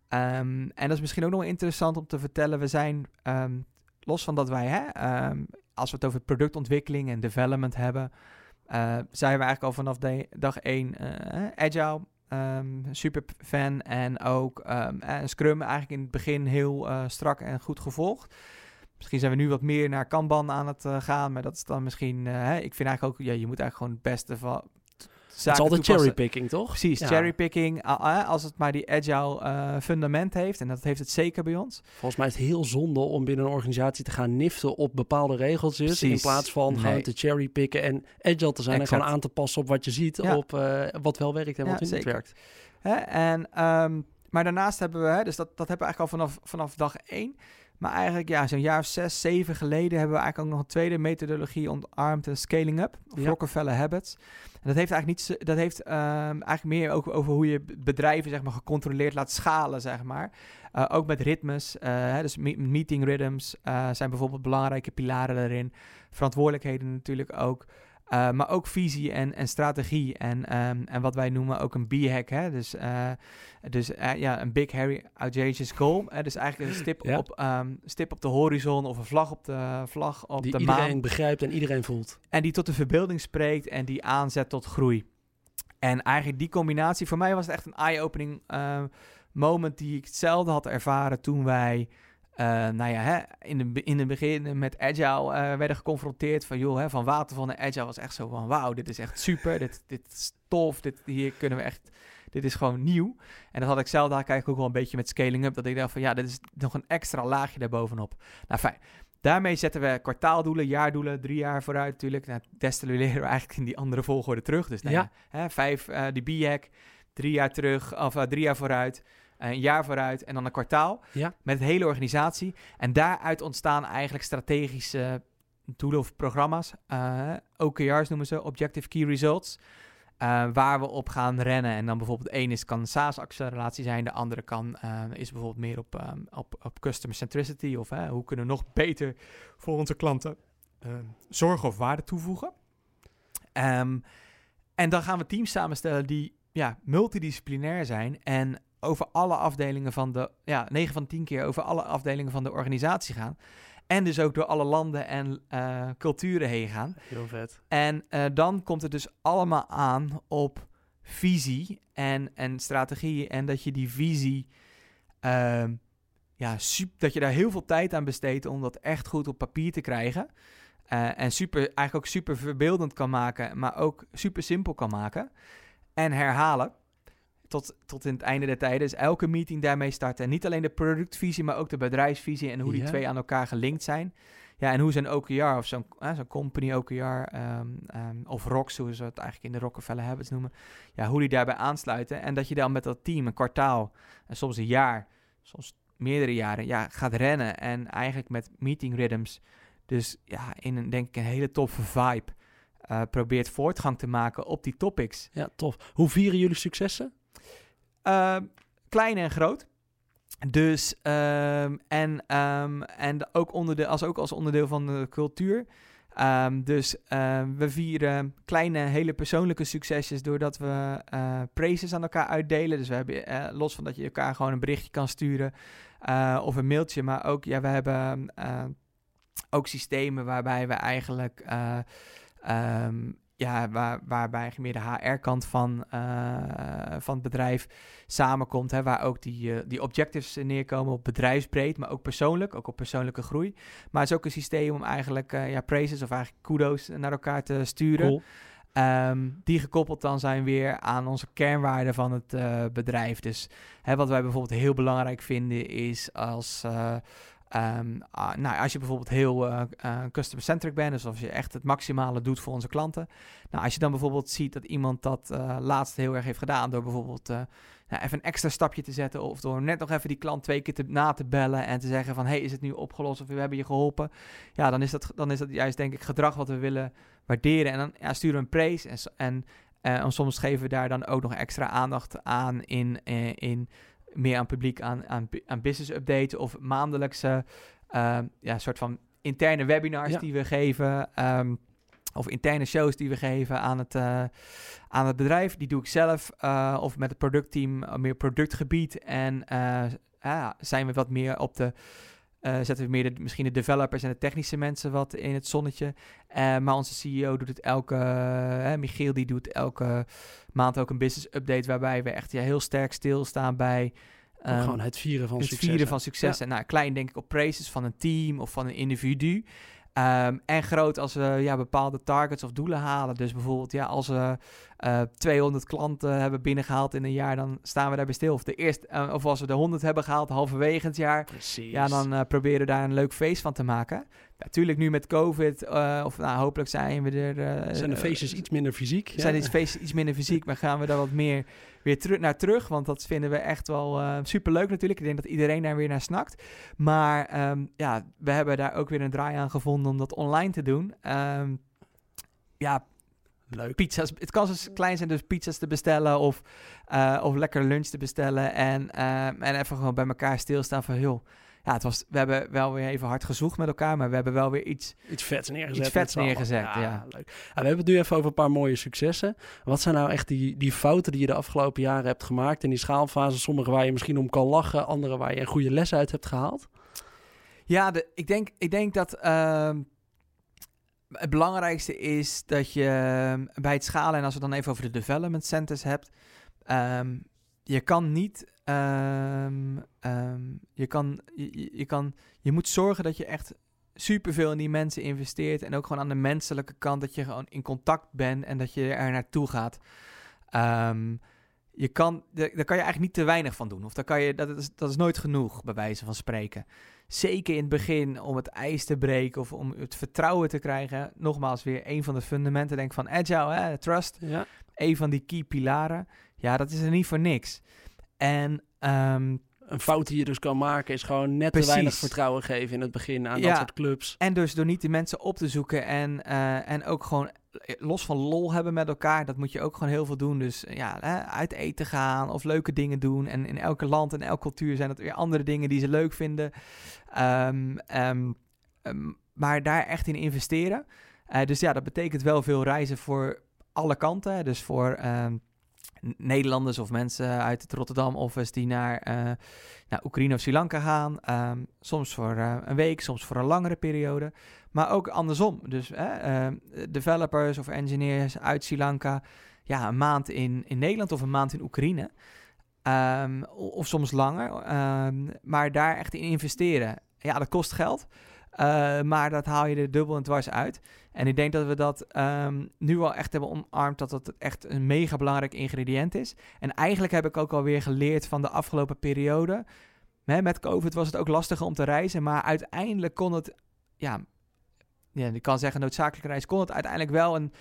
Um, en dat is misschien ook nog interessant om te vertellen. We zijn, los van dat wij, hè, als we het over productontwikkeling en development hebben... Uh, zijn we eigenlijk al vanaf dag 1 uh, agile. Um, super fan en ook um, Scrum eigenlijk in het begin heel strak en goed gevolgd. Misschien zijn we nu wat meer naar Kanban aan het gaan, maar dat is dan misschien... Ik vind eigenlijk ook, ja, je moet eigenlijk gewoon het beste van het is altijd cherrypicking, toch? Precies, ja. cherrypicking. Als het maar die agile uh, fundament heeft, en dat heeft het zeker bij ons. Volgens mij is het heel zonde om binnen een organisatie te gaan niften op bepaalde regeltjes. Precies. In plaats van nee. gewoon te cherrypicken en agile te zijn exact. en gewoon aan te passen op wat je ziet, ja. op uh, wat wel werkt en wat ja, niet werkt. Hè? En um, maar daarnaast hebben we, hè, dus dat, dat hebben we eigenlijk al vanaf, vanaf dag één. Maar eigenlijk, ja, zo'n jaar of zes, zeven geleden hebben we eigenlijk ook nog een tweede methodologie ontarmd en scaling up, of Ja. Rockefeller Habits. En dat heeft eigenlijk niet, dat heeft ehm, eigenlijk meer ook over hoe je bedrijven zeg maar gecontroleerd laat schalen, zeg maar. Eh, ook met ritmes, hè, dus me- meeting rhythms eh, zijn bijvoorbeeld belangrijke pilaren daarin. Verantwoordelijkheden natuurlijk ook. Eh, maar ook visie en, en strategie. En, ehm, en wat wij noemen ook een B-hack. Hè? Dus, eh, dus eh, ja, een big, hairy, audacious goal. hè? dus eigenlijk een stip, Ja. op, ehm, stip op de horizon of een vlag op de, vlag op Die de iedereen maan. begrijpt en iedereen voelt. En die tot de verbeelding spreekt en die aanzet tot groei. En eigenlijk die combinatie, voor mij was het echt een eye-opening moment die ik hetzelfde had ervaren toen wij, eh, nou ja, hè, in, de, in het begin met Agile eh, werden geconfronteerd van, joh, hè, van waterval naar Agile was echt zo van, wauw, dit is echt super, dit, dit is tof, dit, hier kunnen we echt, dit is gewoon nieuw. En dat had ik zelf daar eigenlijk ook wel een beetje met scaling up, dat ik dacht van, ja, dit is nog een extra laagje daarbovenop. Nou, fijn. Daarmee zetten we kwartaaldoelen, jaardoelen, drie jaar vooruit natuurlijk. Nou, destilleren we eigenlijk in die andere volgorde terug. Dus nou Ja. ja, hè, vijf, eh die BIAC, drie jaar terug, of drie jaar vooruit, een jaar vooruit en dan een kwartaal. Ja. Met de hele organisatie. En daaruit ontstaan eigenlijk strategische doelen of programma's. eh, OKR's noemen ze, Objective Key Results. eh, waar we op gaan rennen. En dan bijvoorbeeld één is kan SaaS-acceleratie zijn. De andere kan, eh, is bijvoorbeeld meer op, ehm, op, op customer centricity. Of hoe kunnen we nog beter voor onze klanten eh, zorgen of waarde toevoegen. Ehm, en dan gaan we teams samenstellen die ja, multidisciplinair zijn. En over alle afdelingen van de, ja, 9 van 10 keer over alle afdelingen van de organisatie gaan. En dus ook door alle landen en eh, culturen heen gaan. Heel vet. En eh, dan komt het dus allemaal aan op visie en, en strategie. En dat je die visie, ehm, ja, sup- dat je daar heel veel tijd aan besteedt om dat echt goed op papier te krijgen. Eh, en super, eigenlijk ook super verbeeldend kan maken, maar ook super simpel kan maken. En herhalen tot, tot in het einde der tijden. Dus elke meeting daarmee starten. En niet alleen de productvisie, maar ook de bedrijfsvisie en hoe die Ja. twee aan elkaar gelinkt zijn. Ja, en hoe zo'n OKR of zo'n eh, zo'n company OKR ehm, ehm, of ROCs, hoe ze het eigenlijk in de Rockefeller Habits noemen. Ja, hoe die daarbij aansluiten. En dat je dan met dat team een kwartaal en soms een jaar, soms meerdere jaren, ja, gaat rennen. En eigenlijk met meeting rhythms, dus ja, in een denk ik een hele toffe vibe, eh, probeert voortgang te maken op die topics. Ja, tof. Hoe vieren jullie successen? Uh, klein en groot. Dus, um, en, um, en ook, onderdeel, als, ook als onderdeel van de cultuur. Dus we vieren kleine, hele persoonlijke succesjes doordat we uh, praises aan elkaar uitdelen. Dus we hebben, uh, los van dat je elkaar gewoon een berichtje kan sturen uh, of een mailtje, maar ook, ja, we hebben ook systemen waarbij we eigenlijk ja, waar, waarbij meer de HR-kant van, uh, van het bedrijf samenkomt. Hè, waar ook die, uh, die objectives neerkomen op bedrijfsbreed, maar ook persoonlijk, ook op persoonlijke groei. Maar het is ook een systeem om eigenlijk uh, ja, praises of eigenlijk kudo's naar elkaar te sturen. Cool. Um, die gekoppeld dan zijn weer aan onze kernwaarden van het bedrijf. Dus hè, wat wij bijvoorbeeld heel belangrijk vinden is als... Um, uh, nou, als je bijvoorbeeld heel uh, uh, customer-centric bent, dus als je echt het maximale doet voor onze klanten. Nou, als je dan bijvoorbeeld ziet dat iemand dat uh, laatst heel erg heeft gedaan door bijvoorbeeld nou, even een extra stapje te zetten of door net nog even die klant twee keer te, na te bellen en te zeggen van, hey, is het nu opgelost of we hebben je geholpen? Ja, dan is dat, dan is dat juist denk ik gedrag wat we willen waarderen en dan ja, sturen we een praise en, en, en soms geven we daar dan ook nog extra aandacht aan in, eh, in meer aan publiek aan, aan, aan business updates of maandelijkse uh, ja, soort van interne webinars Ja. die we geven. Um, of interne shows die we geven aan het, uh, aan het bedrijf. Die doe ik zelf. Uh, of met het productteam, meer productgebied. En uh, zijn we wat meer op de. Uh, zetten we meer de, misschien de developers en de technische mensen wat in het zonnetje. Uh, maar onze CEO doet het elke... Uh, Michiel die doet elke maand ook een business update... waarbij we echt ja, heel sterk stilstaan bij... Um, gewoon het vieren van het succes. vieren van succes. Ja. En nou, klein denk ik op praises van een team of van een individu. Um, en groot als we ja, bepaalde targets of doelen halen. Dus bijvoorbeeld ja, als we eh 200 klanten hebben binnengehaald in een jaar, dan staan we daarbij stil. Of, de eerste, eh, of als we de 100 hebben gehaald halverwege het jaar, Precies. ja, dan eh, proberen we daar een leuk feest van te maken. Natuurlijk nu met COVID, eh, of nou, hopelijk zijn we er... eh, zijn de feestjes iets minder fysiek. zijn ja. die feestjes iets minder fysiek, maar gaan we daar wat meer weer teru- naar terug. Want dat vinden we echt wel eh superleuk natuurlijk. Ik denk dat iedereen daar weer naar snakt. Maar ehm, ja, we hebben daar ook weer een draai aan gevonden om dat online te doen. Ehm, ja, Leuk. pizza's. Het kan zo klein zijn, dus pizza's te bestellen of, of lekker lunch te bestellen. En, ehm, en even gewoon bij elkaar stilstaan van, joh, ja, het was, we hebben wel weer even hard gezocht met elkaar, maar we hebben wel weer iets Iets vets neergezet. Iets vets neergezet, ja. Leuk. We hebben het nu even over een paar mooie successen. Wat zijn nou echt die, die fouten die je de afgelopen jaren hebt gemaakt in die schaalfase? Sommige waar je misschien om kan lachen, andere waar je een goede les uit hebt gehaald. Ja, de, ik, denk, ik denk dat ehm, het belangrijkste is dat je ehm, bij het schalen, en als we het dan even over de development centers hebt, ehm, je kan niet, ehm, ehm, je, kan, je, kan, je moet zorgen dat je echt superveel in die mensen investeert en ook gewoon aan de menselijke kant dat je gewoon in contact bent en dat je er naartoe gaat. Ehm, je kan, daar kan je eigenlijk niet te weinig van doen. Of daar kan je, dat, is, dat is nooit genoeg, bij wijze van spreken. Zeker in het begin om het ijs te breken of om het vertrouwen te krijgen. Nogmaals, weer een van de fundamenten denk van agile, hè, trust. Ja. Een van die key pilaren. Ja, dat is er niet voor niks. En ehm, Een fout die je dus kan maken is gewoon net Precies. te weinig vertrouwen geven in het begin aan Ja. dat soort clubs. En dus door niet die mensen op te zoeken en, eh, en ook gewoon eh, los van lol hebben met elkaar, dat moet je ook gewoon heel veel doen. Dus ja, hè, uit eten gaan of leuke dingen doen. En in elke land en elke cultuur zijn dat weer andere dingen die ze leuk vinden. Ehm, ehm, maar daar echt in investeren. Eh, dus ja, dat betekent wel veel reizen voor alle kanten. Dus voor Nederlanders of mensen uit het Rotterdam office die naar, eh, naar Oekraïne of Sri Lanka gaan. Ehm, soms voor eh, een week, soms voor een langere periode. Maar ook andersom. Dus eh, ehm, developers of engineers uit Sri Lanka. Ja, een maand in, in Nederland of een maand in Oekraïne. Ehm, of soms langer. Maar daar echt in investeren. Ja, dat kost geld. Eh, maar dat haal je er dubbel en dwars uit. En ik denk dat we dat ehm, nu al echt hebben omarmd. Dat het echt een mega belangrijk ingrediënt is. En eigenlijk heb ik ook alweer geleerd van de afgelopen periode. Hè, met COVID was het ook lastiger om te reizen. Maar uiteindelijk kon het. Ja, ja, ik kan zeggen noodzakelijke reis. Kon het uiteindelijk wel. En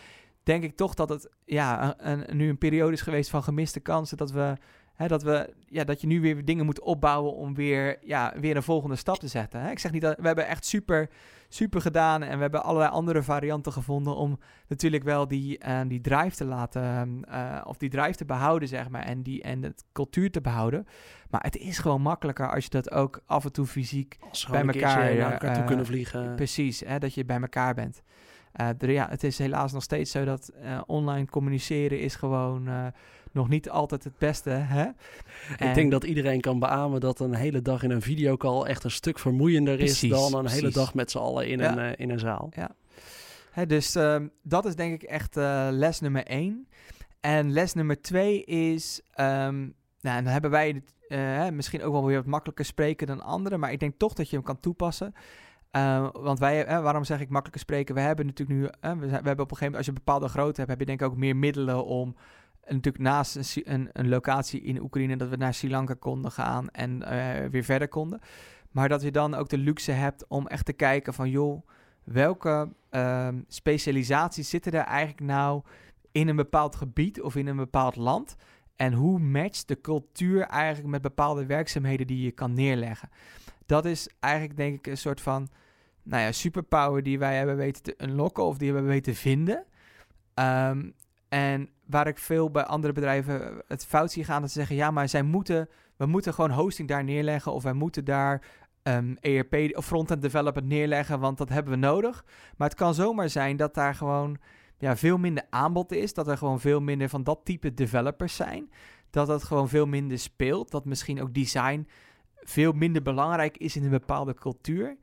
denk ik toch dat het ja, een- nu een periode is geweest van gemiste kansen. Dat we. Hè, dat, we, ja, dat je nu weer dingen moet opbouwen om weer, ja, weer een volgende stap te zetten. Hè? Ik zeg niet dat we hebben echt super, super gedaan en we hebben allerlei andere varianten gevonden om natuurlijk wel die, eh, die drive te laten, eh, of die drive te behouden, zeg maar, en, die, en het cultuur te behouden. Maar het is gewoon makkelijker als je dat ook af en toe fysiek Bij elkaar, naar elkaar toe eh, kunnen vliegen. Precies, hè, dat je bij elkaar bent. Er- ja, het is helaas nog steeds zo dat online communiceren is gewoon nog niet altijd het beste. Hè? Ik En- denk dat iedereen kan beamen dat een hele dag in een videocall echt een stuk vermoeiender Precies, is dan een hele dag met z'n allen in, Ja. een, eh, in een zaal. Hè, dus ehm, dat is denk ik echt eh, les nummer één. En les nummer twee is, ehm, nou, en dan hebben wij het, eh, misschien ook wel weer wat makkelijker spreken dan anderen, maar ik denk toch dat je hem kan toepassen. Eh, want wij, waarom zeg ik makkelijker spreken? We hebben natuurlijk nu, we, zijn- we hebben op een gegeven moment, als je een bepaalde grootte hebt, heb je denk ik ook meer middelen om en natuurlijk naast een, een, een locatie in Oekraïne dat we naar Sri Lanka konden gaan en eh, weer verder konden. Maar dat je dan ook de luxe hebt om echt te kijken van joh, welke ehm, specialisaties zitten er eigenlijk nou in een bepaald gebied of in een bepaald land? En hoe matcht de cultuur eigenlijk met bepaalde werkzaamheden die je kan neerleggen? Dat is eigenlijk denk ik een soort van nou ja, superpower die wij hebben weten te unlocken of die we hebben weten vinden. Ehm, en waar ik veel bij andere bedrijven het fout zie gaan, dat ze zeggen, ja, maar zij moeten, we moeten gewoon hosting daar neerleggen of wij moeten daar ehm, ERP of front-end development neerleggen, want dat hebben we nodig. Maar het kan zomaar zijn dat daar gewoon ja, veel minder aanbod is, dat er gewoon veel minder van dat type developers zijn, dat dat gewoon veel minder speelt, dat misschien ook design veel minder belangrijk is in een bepaalde cultuur.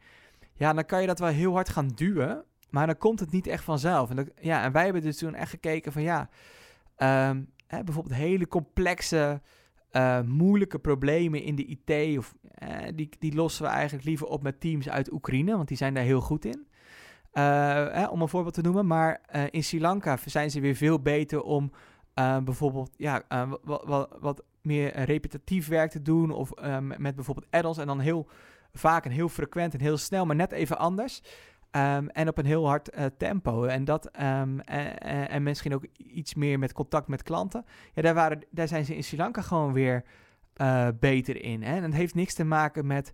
Ja, dan kan je dat wel heel hard gaan duwen, maar dan komt het niet echt vanzelf. En, ja, en wij hebben dus toen echt gekeken van ja, ehm, hè, bijvoorbeeld hele complexe, eh, moeilijke problemen in de IT, of, eh, die, die lossen we eigenlijk liever op met teams uit Oekraïne, want die zijn daar heel goed in. Eh, hè, om een voorbeeld te noemen, maar in Sri Lanka zijn ze weer veel beter om bijvoorbeeld ja, wat, wat, wat meer repetitief werk te doen. Of met bijvoorbeeld add-ons. En dan heel vaak en heel frequent en heel snel, maar net even anders. Um, en op een heel hard uh, tempo. En, dat, um, en, en, misschien ook iets meer met contact met klanten. Ja, daar, waren, daar zijn ze in Sri Lanka gewoon weer uh, beter in. Hè? En het heeft niks te maken met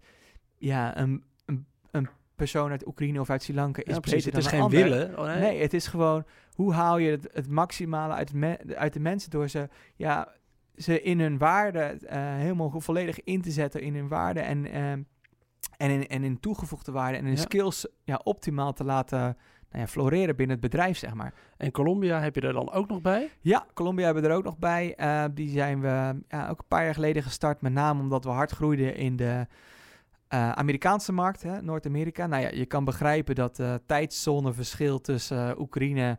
ja, een, een, een persoon uit Oekraïne of uit Sri Lanka is ja, precies, Het is geen ander. willen. Oh, nee. nee. het is gewoon hoe haal je het, het maximale uit, me, uit de mensen door ze, ja, ze in hun waarde uh, helemaal volledig in te zetten in hun waarde en en in, en in toegevoegde waarde en in skills ja, optimaal te laten nou ja, floreren binnen het bedrijf, zeg maar. En Colombia heb je er dan ook nog bij? Ja, Colombia hebben we er ook nog bij. Uh, die zijn we ja, ook een paar jaar geleden gestart, met name omdat we hard groeiden in de uh, Amerikaanse markt, Noord-Amerika. Nou ja, je kan begrijpen dat uh, tijdzoneverschil tussen Oekraïne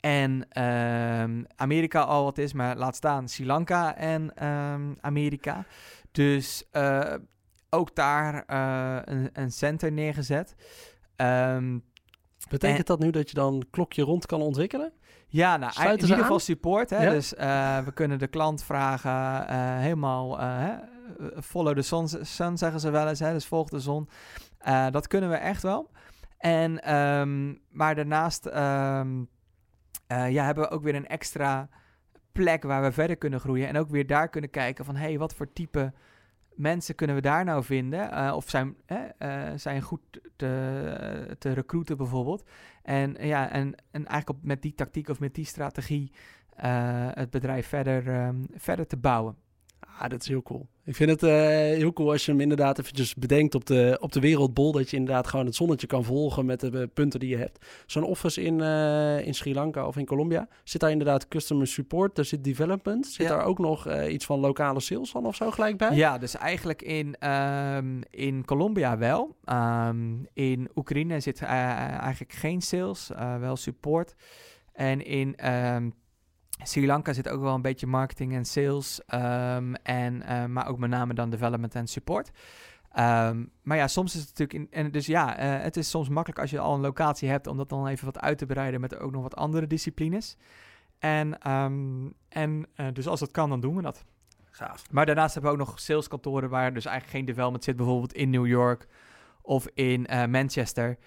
en ehm, Amerika al wat is, maar laat staan Sri Lanka en um, Amerika. Dus ook daar uh, een, een, center neergezet. Um, Betekent dat nu dat je dan klokje rond kan ontwikkelen? Ja, nou, in ieder geval support. Hè? Ja? Dus uh, we kunnen de klant vragen uh, helemaal follow the sun, sun, zeggen ze wel eens. Hè? Dus volg de zon. dat kunnen we echt wel. En, um, maar daarnaast um, ja, hebben we ook weer een extra plek waar we verder kunnen groeien. En ook weer daar kunnen kijken van, hé, hey, wat voor type mensen kunnen we daar nou vinden? Uh, of zijn, uh, zijn goed te, te recruiten bijvoorbeeld. En, ja, en, en eigenlijk op, met die tactiek of met die strategie uh, het bedrijf verder, um, verder te bouwen. Dat is heel cool. Ik vind het uh, heel cool als je hem inderdaad eventjes bedenkt op de, op de wereldbol. Dat je inderdaad gewoon het zonnetje kan volgen met de uh, punten die je hebt. Zo'n office in, uh, in Sri Lanka of in Colombia. Zit daar inderdaad customer support, daar zit development. Zit ja. daar ook nog iets van lokale sales van of zo gelijk bij? Ja, dus eigenlijk in, um, in Colombia wel. Um, in Oekraïne zit eigenlijk geen sales, wel support. En in... Um, Sri Lanka zit ook wel een beetje marketing en sales, um, en, uh, maar ook met name dan development en support. Um, maar ja, soms is het natuurlijk. In, en dus ja, uh, het is soms makkelijk als je al een locatie hebt om dat dan even wat uit te breiden met ook nog wat andere disciplines. En, um, en uh, dus als dat kan, dan doen we dat. Gaaf. Maar daarnaast hebben we ook nog saleskantoren waar dus eigenlijk geen development zit, bijvoorbeeld in New York of in Manchester.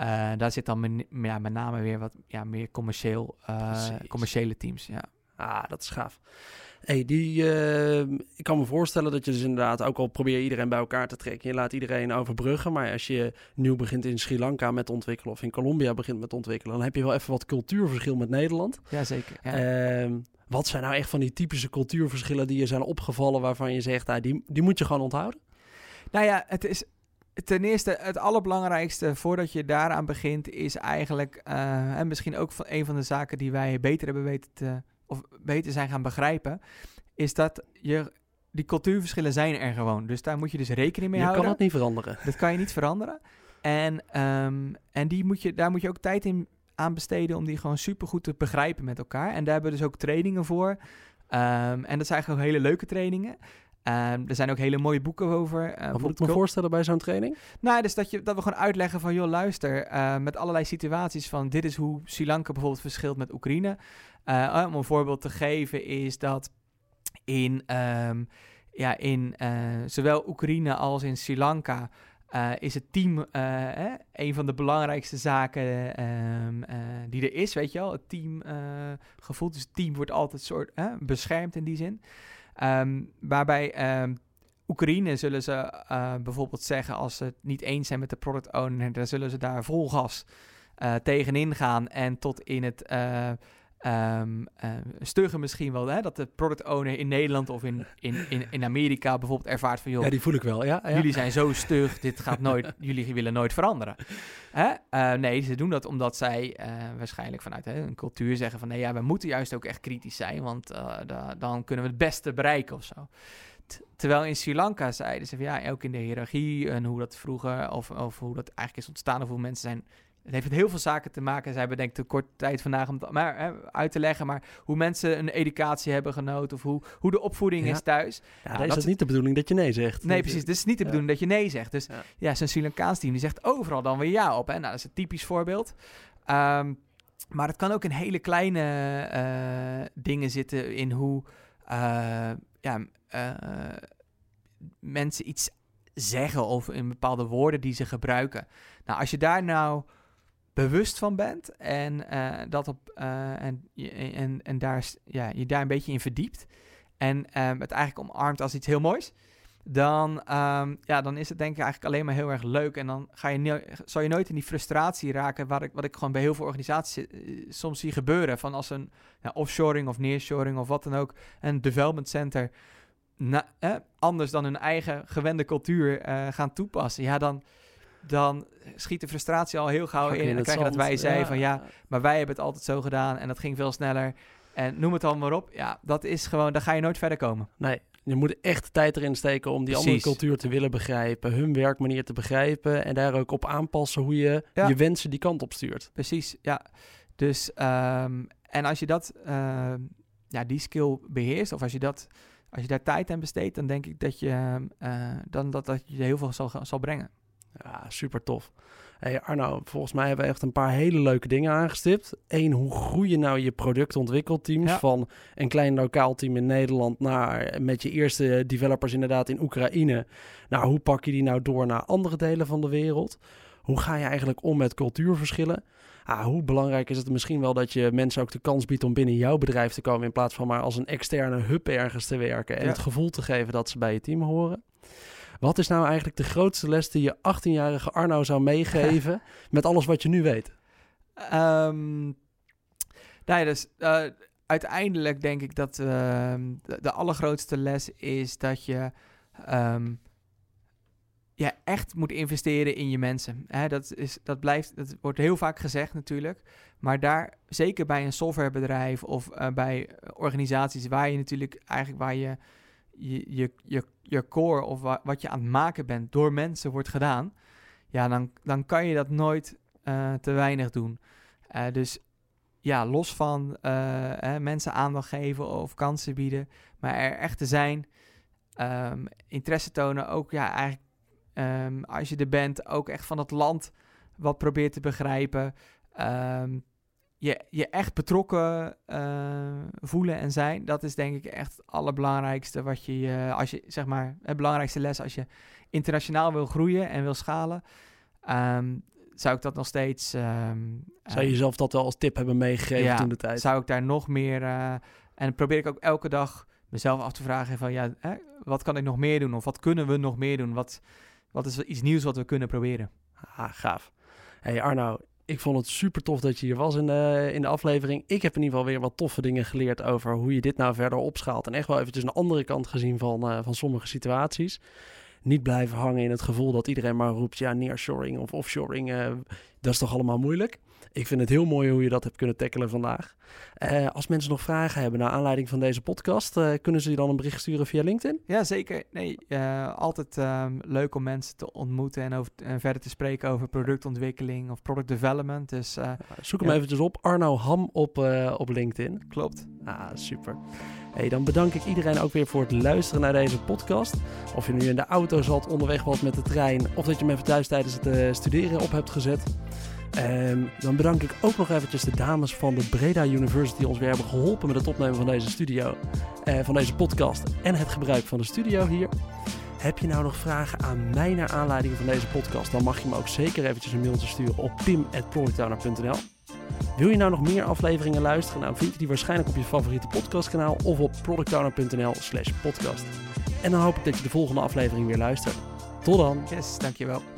Uh, daar zit dan men, ja, met name weer wat ja, meer commercieel, uh, commerciële teams. Ja. Ah, dat is gaaf. Hey, die, uh, ik kan me voorstellen dat je dus inderdaad ook al probeer iedereen bij elkaar te trekken. Je laat iedereen overbruggen. Maar als je nieuw begint in Sri Lanka met ontwikkelen of in Colombia begint met ontwikkelen, dan heb je wel even wat cultuurverschil met Nederland. Jazeker. Ja. Ehm, wat zijn nou echt van die typische cultuurverschillen die je zijn opgevallen waarvan je zegt, ah, die, die moet je gewoon onthouden? Nou ja, het is, ten eerste, het allerbelangrijkste voordat je daaraan begint, is eigenlijk, uh, en misschien ook van een van de zaken die wij beter hebben weten te, of beter zijn gaan begrijpen, is dat je, die cultuurverschillen zijn er gewoon. Dus daar moet je dus rekening mee je houden. Je kan dat niet veranderen. Dat kan je niet veranderen. En, um, en die moet je, daar moet je ook tijd in aan besteden om die gewoon supergoed te begrijpen met elkaar. En daar hebben we dus ook trainingen voor. Um, en dat zijn eigenlijk ook hele leuke trainingen. Um, er zijn ook hele mooie boeken over. Wat moet ik me voorstellen bij zo'n training? Nou, dus dat, je, dat we gewoon uitleggen van... joh, luister, uh, met allerlei situaties van... dit is hoe Sri Lanka bijvoorbeeld verschilt met Oekraïne. Uh, om een voorbeeld te geven is dat in, um, ja, in zowel Oekraïne als in Sri Lanka... is het team eh, een van de belangrijkste zaken um, die er is, weet je wel. Het teamgevoel. dus het team wordt altijd soort beschermd in die zin. Um, waarbij um, Oekraïne zullen ze uh, bijvoorbeeld zeggen als ze het niet eens zijn met de product owner, dan zullen ze daar vol gas uh, tegenin gaan en tot in het uh, um, stuggen misschien wel, hè, dat de product owner in Nederland of in, in, in, in Amerika bijvoorbeeld ervaart van, joh, ja, die voel ik wel, ja, ja. jullie zijn zo stug, dit gaat nooit, jullie willen nooit veranderen. Hè? Uh, nee, ze doen dat omdat zij uh, waarschijnlijk vanuit hè, een cultuur zeggen van, nee, ja, we moeten juist ook echt kritisch zijn, want da dan kunnen we het beste bereiken of zo. Terwijl in Sri Lanka zeiden ze van ja, ook in de hiërarchie en hoe dat vroeger, of, of hoe dat eigenlijk is ontstaan, of hoe mensen zijn het heeft met heel veel zaken te maken. Zij hebben denk ik te kort tijd vandaag om maar, hè, uit te leggen. Maar hoe mensen een educatie hebben genoten. Of hoe, hoe de opvoeding ja. is thuis. Ja, nou, dat is niet de bedoeling dat je nee zegt. Nee, precies. Het is niet de bedoeling dat je nee zegt. Dus ja, ja zo'n Sri Lankaans team die zegt overal dan weer ja op. Hè? Nou, dat is een typisch voorbeeld. Um, maar het kan ook in hele kleine eh, dingen zitten in hoe eh, ja, eh, mensen iets zeggen of in bepaalde woorden die ze gebruiken. Nou, als je daar nou bewust van bent en, eh, dat op, eh, en, en, en daar, ja, je daar een beetje in verdiept en ehm, het eigenlijk omarmt als iets heel moois, dan, ehm, ja, dan is het denk ik eigenlijk alleen maar heel erg leuk. En dan ga je zal je nooit in die frustratie raken, waar ik, wat ik gewoon bij heel veel organisaties eh, soms zie gebeuren. Van als een ja, offshoring of nearshoring of wat dan ook, een development center na, eh, anders dan hun eigen gewende cultuur gaan toepassen. Ja, dan, dan schiet de frustratie al heel gauw in. En dan krijg je dat wij zeiden van ja, maar wij hebben het altijd zo gedaan en dat ging veel sneller. En noem het allemaal maar op. Ja, dat is gewoon, daar ga je nooit verder komen. Nee, je moet echt tijd erin steken om die andere cultuur te willen begrijpen, hun werkmanier te begrijpen en daar ook op aanpassen hoe je Ja. je wensen die kant op stuurt. Precies, ja. Dus, ehm, en als je dat, ehm, ja, die skill beheerst, of als je, dat, als je daar tijd aan besteedt, dan denk ik dat je, ehm, eh, dan dat, dat je heel veel zal, zal brengen. Ja, super tof. Hey Arno, volgens mij hebben we echt een paar hele leuke dingen aangestipt. Eén, hoe groeien nou je productontwikkelteams Ja. van een klein lokaal team in Nederland naar met je eerste developers inderdaad in Oekraïne. Nou, hoe pak je die nou door naar andere delen van de wereld? Hoe ga je eigenlijk om met cultuurverschillen? Ah, hoe belangrijk is het misschien wel dat je mensen ook de kans biedt om binnen jouw bedrijf te komen in plaats van maar als een externe hub ergens te werken en Ja. het gevoel te geven dat ze bij je team horen? Wat is nou eigenlijk de grootste les die je 18-jarige Arno zou meegeven met alles wat je nu weet? Ehm ja, dus eh, uiteindelijk denk ik dat ehm, de, de allergrootste les is dat je ja, echt moet investeren in je mensen. Hè, dat, is, dat, blijft, dat wordt heel vaak gezegd natuurlijk. Maar daar, zeker bij een softwarebedrijf of eh, bij organisaties waar je natuurlijk eigenlijk waar je je, je, je, je core of wa- wat je aan het maken bent door mensen wordt gedaan. Ja, dan, dan kan je dat nooit eh, te weinig doen. Eh, dus ja, los van eh, hè, mensen aandacht geven of kansen bieden, maar er echt te zijn, ehm, interesse tonen, ook ja, eigenlijk ehm, als je er bent, ook echt van het land wat probeert te begrijpen. Ehm, je, je echt betrokken eh, voelen en zijn, dat is denk ik echt het allerbelangrijkste wat je, eh, als je zeg maar, het belangrijkste les als je internationaal wil groeien en wil schalen. Ehm, zou ik dat nog steeds. ehm, Zou je eh, jezelf dat wel als tip hebben meegegeven ja, toen de tijd? Zou ik daar nog meer. eh, en probeer ik ook elke dag mezelf af te vragen: van ja, hè, wat kan ik nog meer doen? Of wat kunnen we nog meer doen? Wat, wat is iets nieuws wat we kunnen proberen? Ah, gaaf. Hey Arno, ik vond het super tof dat je hier was in de, in de aflevering. Ik heb in ieder geval weer wat toffe dingen geleerd over hoe je dit nou verder opschaalt. En echt wel eventjes een andere kant gezien van, eh, van sommige situaties. Niet blijven hangen in het gevoel dat iedereen maar roept... ja, nearshoring of offshoring, eh, dat is toch allemaal moeilijk? Ik vind het heel mooi hoe je dat hebt kunnen tackelen vandaag. Eh, als mensen nog vragen hebben naar aanleiding van deze podcast... eh, kunnen ze je dan een bericht sturen via LinkedIn? Ja, zeker. Nee, eh, altijd ehm, leuk om mensen te ontmoeten en, over, en verder te spreken over productontwikkeling of product development. Dus Zoek hem Ja. eventjes op. Arno Ham op, op LinkedIn. klopt. Ah, super. Hey, dan bedank ik iedereen ook weer voor het luisteren naar deze podcast. Of je nu in de auto zat, onderweg was met de trein... of dat je hem even thuis tijdens het studeren op hebt gezet. Ehm, dan bedank ik ook nog eventjes de dames van de Breda University... die ons weer hebben geholpen met het opnemen van deze studio... eh, van deze podcast en het gebruik van de studio hier. Heb je nou nog vragen aan mij naar aanleiding van deze podcast... dan mag je me ook zeker eventjes een mailtje sturen op pim.productowner.nl. Wil je nou nog meer afleveringen luisteren? Nou, vind je die waarschijnlijk op je favoriete podcastkanaal of op productowner.nl slash podcast. En dan hoop ik dat je de volgende aflevering weer luistert. Tot dan! Yes, dankjewel.